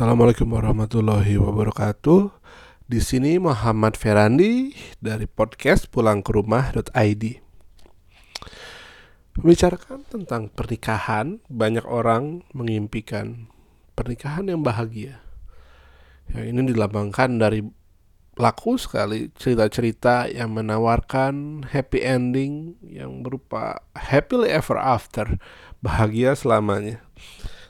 Assalamualaikum warahmatullahi wabarakatuh. Di sini Muhammad Ferandi dari podcast pulang ke rumah.id. Membicarakan tentang pernikahan, banyak orang mengimpikan pernikahan yang bahagia. Yang ini dilambangkan dari laku sekali cerita-cerita yang menawarkan happy ending yang berupa happily ever after, bahagia selamanya.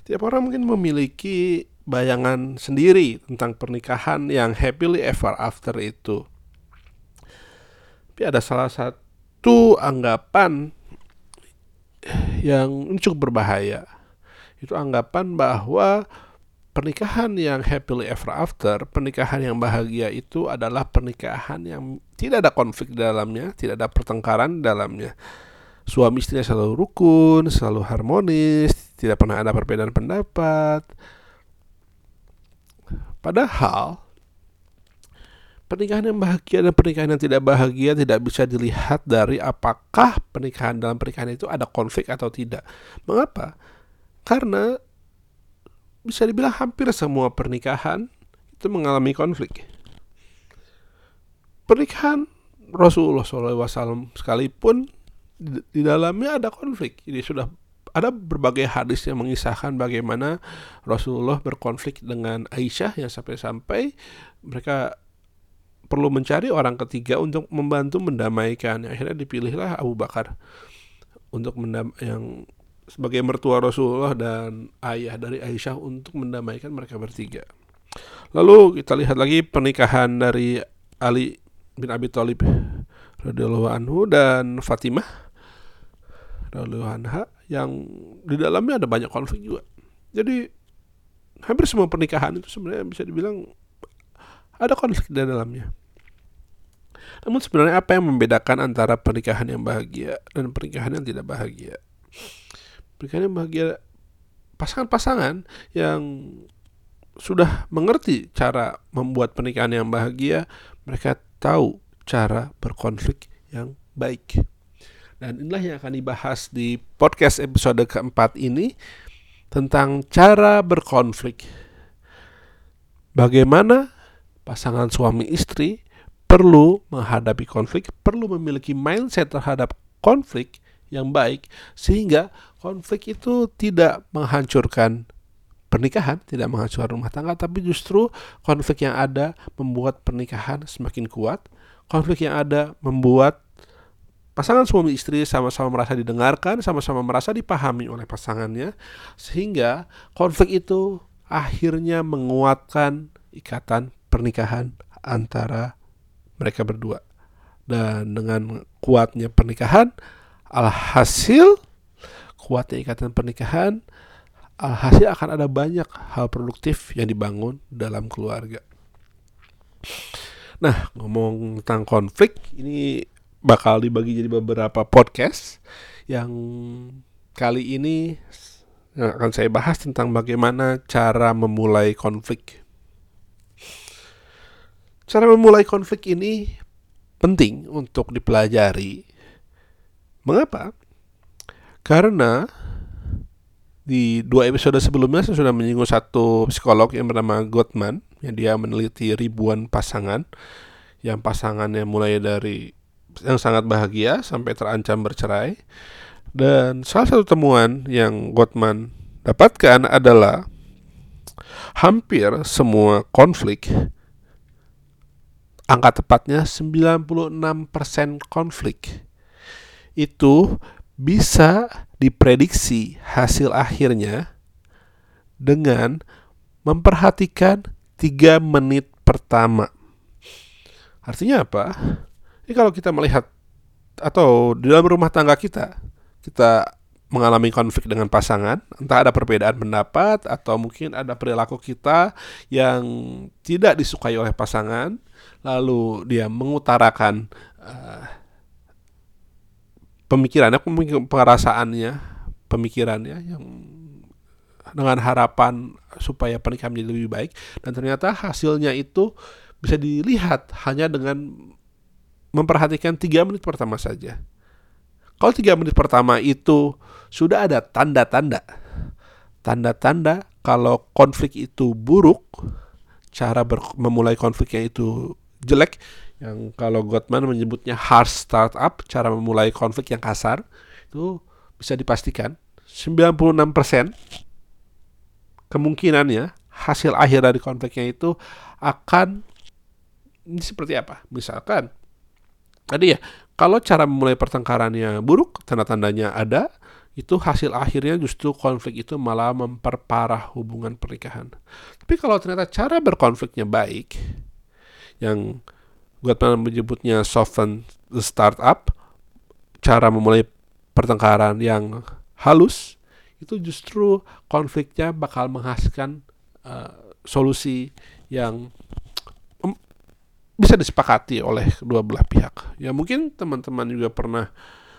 Tiap orang mungkin memiliki bayangan sendiri tentang pernikahan yang happily ever after itu. Tapi ada salah satu anggapan yang cukup berbahaya. Itu anggapan bahwa pernikahan yang happily ever after, pernikahan yang bahagia itu adalah pernikahan yang tidak ada konflik di dalamnya, tidak ada pertengkaran di dalamnya. Suami istri selalu rukun, selalu harmonis, tidak pernah ada perbedaan pendapat, Padahal pernikahan yang bahagia dan pernikahan yang tidak bahagia tidak bisa dilihat dari apakah pernikahan dalam pernikahan itu ada konflik atau tidak. Mengapa? Karena bisa dibilang hampir semua pernikahan itu mengalami konflik. Pernikahan Rasulullah SAW sekalipun di dalamnya ada konflik. Jadi sudah ada berbagai hadis yang mengisahkan bagaimana Rasulullah berkonflik dengan Aisyah yang sampai-sampai mereka perlu mencari orang ketiga untuk membantu mendamaikan. Akhirnya dipilihlah Abu Bakar untuk mendam yang sebagai mertua Rasulullah dan ayah dari Aisyah untuk mendamaikan mereka bertiga. Lalu kita lihat lagi pernikahan dari Ali bin Abi Thalib radhiyallahu anhu dan Fatimah radhiyallahu anha yang di dalamnya ada banyak konflik juga. Jadi hampir semua pernikahan itu sebenarnya bisa dibilang ada konflik di dalamnya. Namun sebenarnya apa yang membedakan antara pernikahan yang bahagia dan pernikahan yang tidak bahagia? Pernikahan yang bahagia pasangan-pasangan yang sudah mengerti cara membuat pernikahan yang bahagia, mereka tahu cara berkonflik yang baik. Dan inilah yang akan dibahas di podcast episode keempat ini tentang cara berkonflik. Bagaimana pasangan suami istri perlu menghadapi konflik, perlu memiliki mindset terhadap konflik yang baik sehingga konflik itu tidak menghancurkan pernikahan, tidak menghancurkan rumah tangga, tapi justru konflik yang ada membuat pernikahan semakin kuat. Konflik yang ada membuat Pasangan suami istri sama-sama merasa didengarkan, sama-sama merasa dipahami oleh pasangannya, sehingga konflik itu akhirnya menguatkan ikatan pernikahan antara mereka berdua. Dan dengan kuatnya pernikahan, alhasil kuatnya ikatan pernikahan, alhasil akan ada banyak hal produktif yang dibangun dalam keluarga. Nah, ngomong tentang konflik, ini bakal dibagi jadi beberapa podcast yang kali ini akan saya bahas tentang bagaimana cara memulai konflik. Cara memulai konflik ini penting untuk dipelajari. Mengapa? Karena di dua episode sebelumnya saya sudah menyinggung satu psikolog yang bernama Gottman yang dia meneliti ribuan pasangan yang pasangannya mulai dari yang sangat bahagia sampai terancam bercerai. Dan salah satu temuan yang Gottman dapatkan adalah hampir semua konflik angka tepatnya 96% konflik itu bisa diprediksi hasil akhirnya dengan memperhatikan 3 menit pertama. Artinya apa? Ini kalau kita melihat atau di dalam rumah tangga kita, kita mengalami konflik dengan pasangan, entah ada perbedaan pendapat atau mungkin ada perilaku kita yang tidak disukai oleh pasangan, lalu dia mengutarakan uh, pemikirannya, perasaannya, pemikirannya yang dengan harapan supaya pernikahan menjadi lebih baik dan ternyata hasilnya itu bisa dilihat hanya dengan memperhatikan tiga menit pertama saja. Kalau tiga menit pertama itu sudah ada tanda-tanda, tanda-tanda kalau konflik itu buruk, cara memulai konfliknya itu jelek, yang kalau Gottman menyebutnya harsh startup, cara memulai konflik yang kasar, itu bisa dipastikan 96% kemungkinannya hasil akhir dari konfliknya itu akan ini seperti apa? Misalkan tadi ya, kalau cara memulai pertengkarannya buruk, tanda-tandanya ada, itu hasil akhirnya justru konflik itu malah memperparah hubungan pernikahan. Tapi kalau ternyata cara berkonfliknya baik, yang Gottman menyebutnya soften the startup, cara memulai pertengkaran yang halus, itu justru konfliknya bakal menghasilkan uh, solusi yang bisa disepakati oleh kedua belah pihak. Ya mungkin teman-teman juga pernah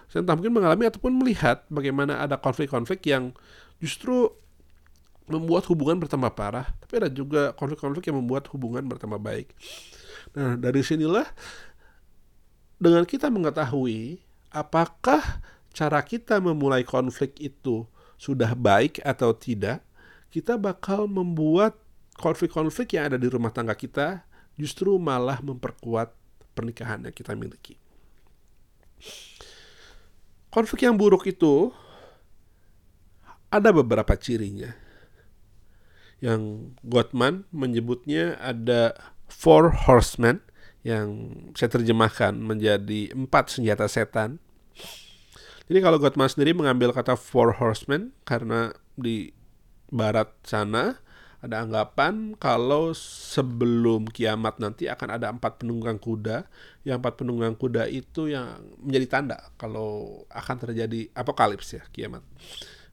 saya entah mungkin mengalami ataupun melihat bagaimana ada konflik-konflik yang justru membuat hubungan bertambah parah, tapi ada juga konflik-konflik yang membuat hubungan bertambah baik. Nah, dari sinilah dengan kita mengetahui apakah cara kita memulai konflik itu sudah baik atau tidak, kita bakal membuat konflik-konflik yang ada di rumah tangga kita justru malah memperkuat pernikahan yang kita miliki. Konflik yang buruk itu ada beberapa cirinya. Yang Gottman menyebutnya ada four horsemen yang saya terjemahkan menjadi empat senjata setan jadi kalau Gottman sendiri mengambil kata four horsemen karena di barat sana ada anggapan kalau sebelum kiamat nanti akan ada empat penunggang kuda. Yang empat penunggang kuda itu yang menjadi tanda kalau akan terjadi apokalips ya kiamat.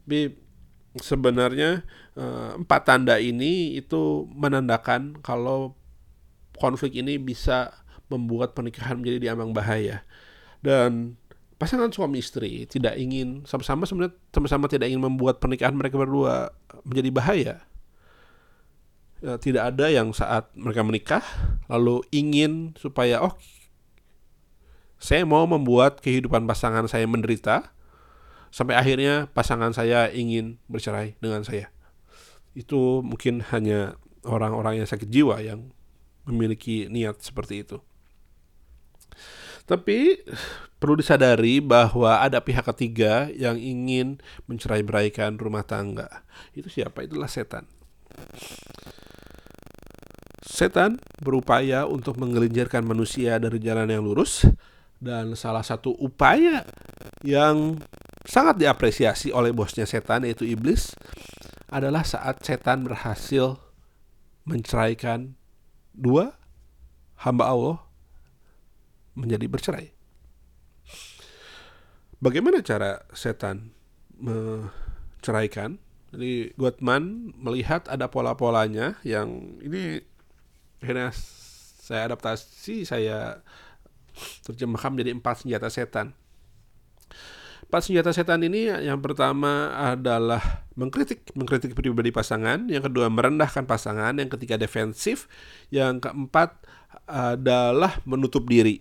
Tapi sebenarnya eh, empat tanda ini itu menandakan kalau konflik ini bisa membuat pernikahan menjadi diambang bahaya. Dan pasangan suami istri tidak ingin sama-sama sebenarnya sama-sama tidak ingin membuat pernikahan mereka berdua menjadi bahaya. Ya, tidak ada yang saat mereka menikah lalu ingin supaya oh saya mau membuat kehidupan pasangan saya menderita sampai akhirnya pasangan saya ingin bercerai dengan saya. Itu mungkin hanya orang-orang yang sakit jiwa yang memiliki niat seperti itu. Tapi perlu disadari bahwa ada pihak ketiga yang ingin mencerai-beraikan rumah tangga. Itu siapa? Itulah setan. Setan berupaya untuk menggelincirkan manusia dari jalan yang lurus dan salah satu upaya yang sangat diapresiasi oleh bosnya setan yaitu iblis adalah saat setan berhasil menceraikan dua hamba Allah menjadi bercerai. Bagaimana cara setan menceraikan? Jadi Gottman melihat ada pola-polanya yang ini akhirnya saya adaptasi, saya terjemahkan menjadi empat senjata setan. Empat senjata setan ini yang pertama adalah mengkritik, mengkritik pribadi pasangan, yang kedua merendahkan pasangan, yang ketiga defensif, yang keempat adalah menutup diri.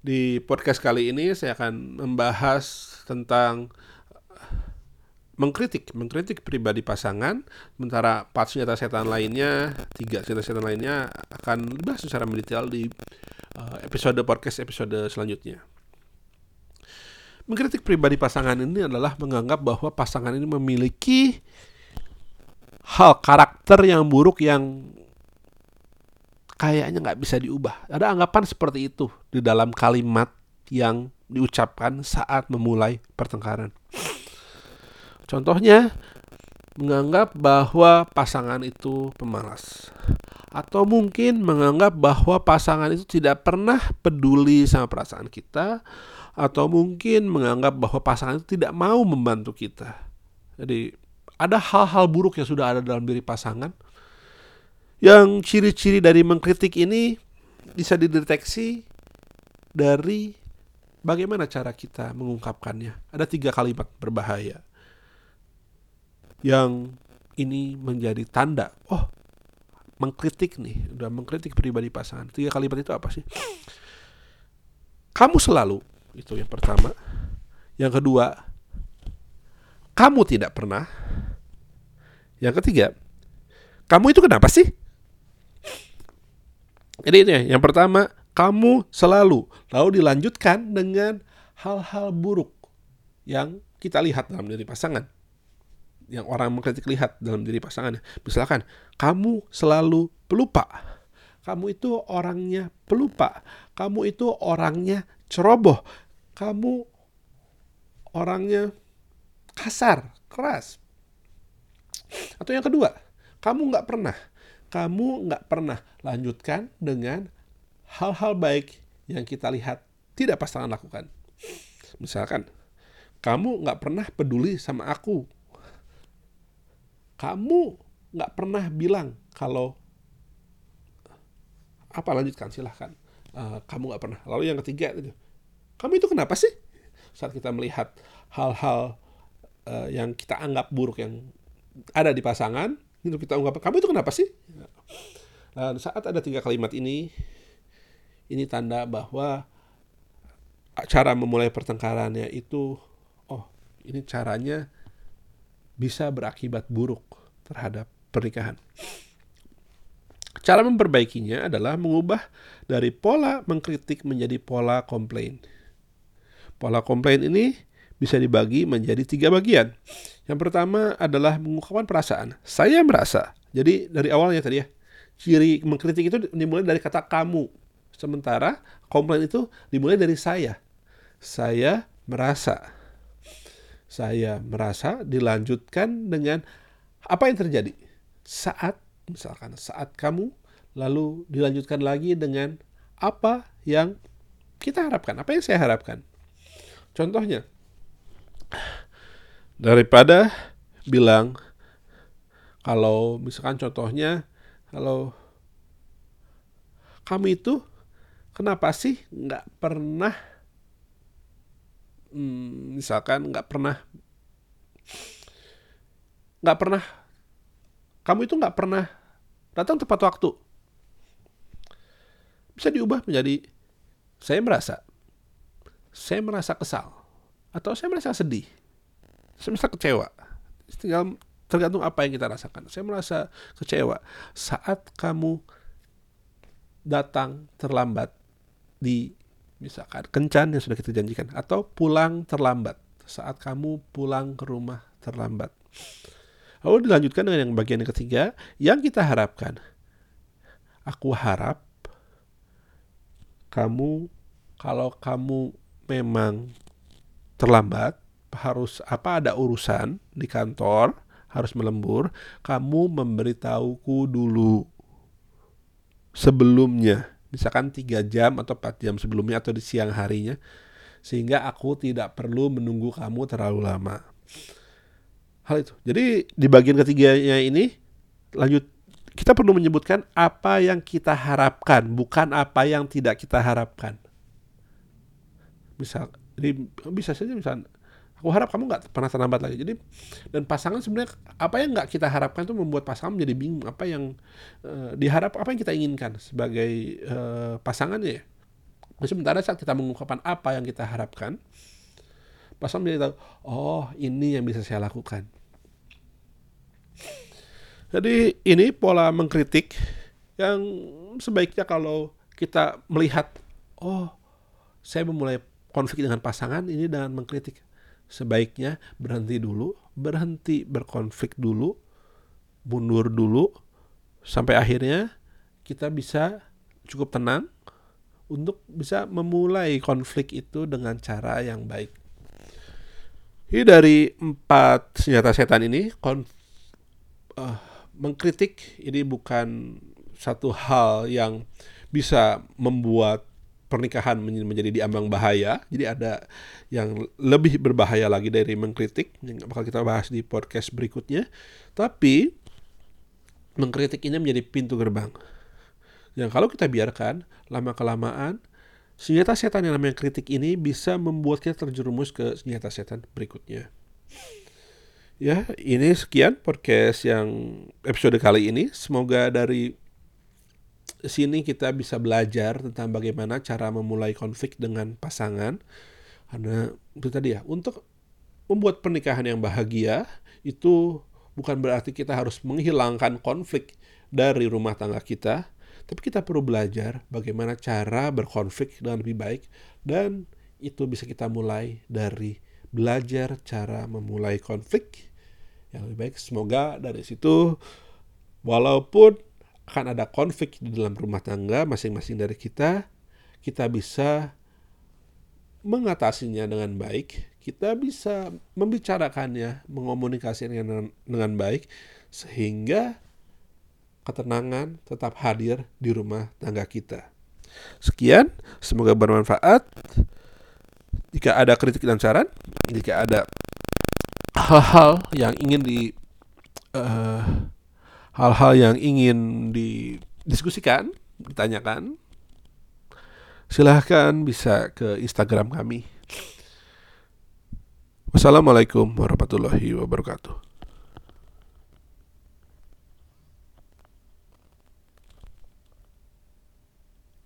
Di podcast kali ini saya akan membahas tentang mengkritik, mengkritik pribadi pasangan, sementara empat senjata setan lainnya, tiga senjata setan lainnya akan dibahas secara mendetail di uh, episode podcast episode selanjutnya. Mengkritik pribadi pasangan ini adalah menganggap bahwa pasangan ini memiliki hal karakter yang buruk yang kayaknya nggak bisa diubah. Ada anggapan seperti itu di dalam kalimat yang diucapkan saat memulai pertengkaran. Contohnya, menganggap bahwa pasangan itu pemalas. Atau mungkin menganggap bahwa pasangan itu tidak pernah peduli sama perasaan kita. Atau mungkin menganggap bahwa pasangan itu tidak mau membantu kita. Jadi, ada hal-hal buruk yang sudah ada dalam diri pasangan yang ciri-ciri dari mengkritik ini bisa dideteksi dari bagaimana cara kita mengungkapkannya. Ada tiga kalimat berbahaya yang ini menjadi tanda. Oh, mengkritik nih, udah mengkritik pribadi pasangan. Tiga kalimat itu apa sih? Kamu selalu itu yang pertama. Yang kedua, kamu tidak pernah. Yang ketiga, kamu itu kenapa sih? Jadi ini ya, yang pertama, kamu selalu. Lalu dilanjutkan dengan hal-hal buruk yang kita lihat dalam diri pasangan. Yang orang mengkritik lihat dalam diri pasangannya. Misalkan, kamu selalu pelupa. Kamu itu orangnya pelupa. Kamu itu orangnya ceroboh. Kamu orangnya kasar, keras. Atau yang kedua, kamu nggak pernah, kamu nggak pernah lanjutkan dengan hal-hal baik yang kita lihat tidak pasangan lakukan. Misalkan, kamu nggak pernah peduli sama aku. Kamu nggak pernah bilang kalau apa lanjutkan silahkan. Uh, kamu nggak pernah. Lalu yang ketiga itu, kamu itu kenapa sih? Saat kita melihat hal-hal uh, yang kita anggap buruk yang ada di pasangan, itu kita ungkap, kamu itu kenapa sih? Dan saat ada tiga kalimat ini, ini tanda bahwa cara memulai pertengkarannya itu, oh ini caranya bisa berakibat buruk terhadap pernikahan. Cara memperbaikinya adalah mengubah dari pola mengkritik menjadi pola komplain. Pola komplain ini bisa dibagi menjadi tiga bagian. Yang pertama adalah mengungkapkan perasaan. Saya merasa. Jadi dari awalnya tadi ya, ciri mengkritik itu dimulai dari kata kamu. Sementara komplain itu dimulai dari saya. Saya merasa. Saya merasa dilanjutkan dengan apa yang terjadi saat misalkan saat kamu lalu dilanjutkan lagi dengan apa yang kita harapkan, apa yang saya harapkan. Contohnya, daripada bilang kalau misalkan contohnya kalau kamu itu kenapa sih nggak pernah hmm, misalkan nggak pernah nggak pernah kamu itu nggak pernah datang tepat waktu bisa diubah menjadi saya merasa saya merasa kesal atau saya merasa sedih saya merasa kecewa. Tinggal tergantung apa yang kita rasakan. Saya merasa kecewa saat kamu datang terlambat di misalkan kencan yang sudah kita janjikan atau pulang terlambat saat kamu pulang ke rumah terlambat. Lalu dilanjutkan dengan yang bagian yang ketiga yang kita harapkan. Aku harap kamu kalau kamu memang terlambat harus apa ada urusan di kantor harus melembur kamu memberitahuku dulu sebelumnya misalkan tiga jam atau empat jam sebelumnya atau di siang harinya sehingga aku tidak perlu menunggu kamu terlalu lama. Hal itu. Jadi di bagian ketiganya ini lanjut. Kita perlu menyebutkan apa yang kita harapkan bukan apa yang tidak kita harapkan. Misal jadi bisa saja misal aku harap kamu nggak pernah terlambat lagi. Jadi dan pasangan sebenarnya apa yang nggak kita harapkan itu membuat pasangan menjadi bingung. Apa yang uh, diharap apa yang kita inginkan sebagai uh, pasangannya ya. Sementara saat kita mengungkapkan apa yang kita harapkan pasangan menjadi tahu oh ini yang bisa saya lakukan. Jadi ini pola mengkritik yang sebaiknya kalau kita melihat oh saya memulai konflik dengan pasangan ini dengan mengkritik sebaiknya berhenti dulu, berhenti berkonflik dulu, mundur dulu, sampai akhirnya kita bisa cukup tenang untuk bisa memulai konflik itu dengan cara yang baik. Ini dari empat senjata setan ini, konf, uh, mengkritik ini bukan satu hal yang bisa membuat pernikahan menjadi diambang bahaya. Jadi ada yang lebih berbahaya lagi dari mengkritik yang bakal kita bahas di podcast berikutnya. Tapi mengkritik ini menjadi pintu gerbang. Yang kalau kita biarkan lama kelamaan senjata setan yang namanya kritik ini bisa membuat kita terjerumus ke senjata setan berikutnya. Ya, ini sekian podcast yang episode kali ini. Semoga dari sini kita bisa belajar tentang bagaimana cara memulai konflik dengan pasangan. Karena itu tadi ya, untuk membuat pernikahan yang bahagia itu bukan berarti kita harus menghilangkan konflik dari rumah tangga kita, tapi kita perlu belajar bagaimana cara berkonflik dengan lebih baik dan itu bisa kita mulai dari belajar cara memulai konflik yang lebih baik. Semoga dari situ walaupun akan ada konflik di dalam rumah tangga masing-masing dari kita, kita bisa mengatasinya dengan baik, kita bisa membicarakannya, mengomunikasinya dengan, dengan baik, sehingga ketenangan tetap hadir di rumah tangga kita. Sekian, semoga bermanfaat. Jika ada kritik dan saran, jika ada hal-hal yang ingin di uh, hal-hal yang ingin didiskusikan, ditanyakan, silahkan bisa ke Instagram kami. Wassalamualaikum warahmatullahi wabarakatuh.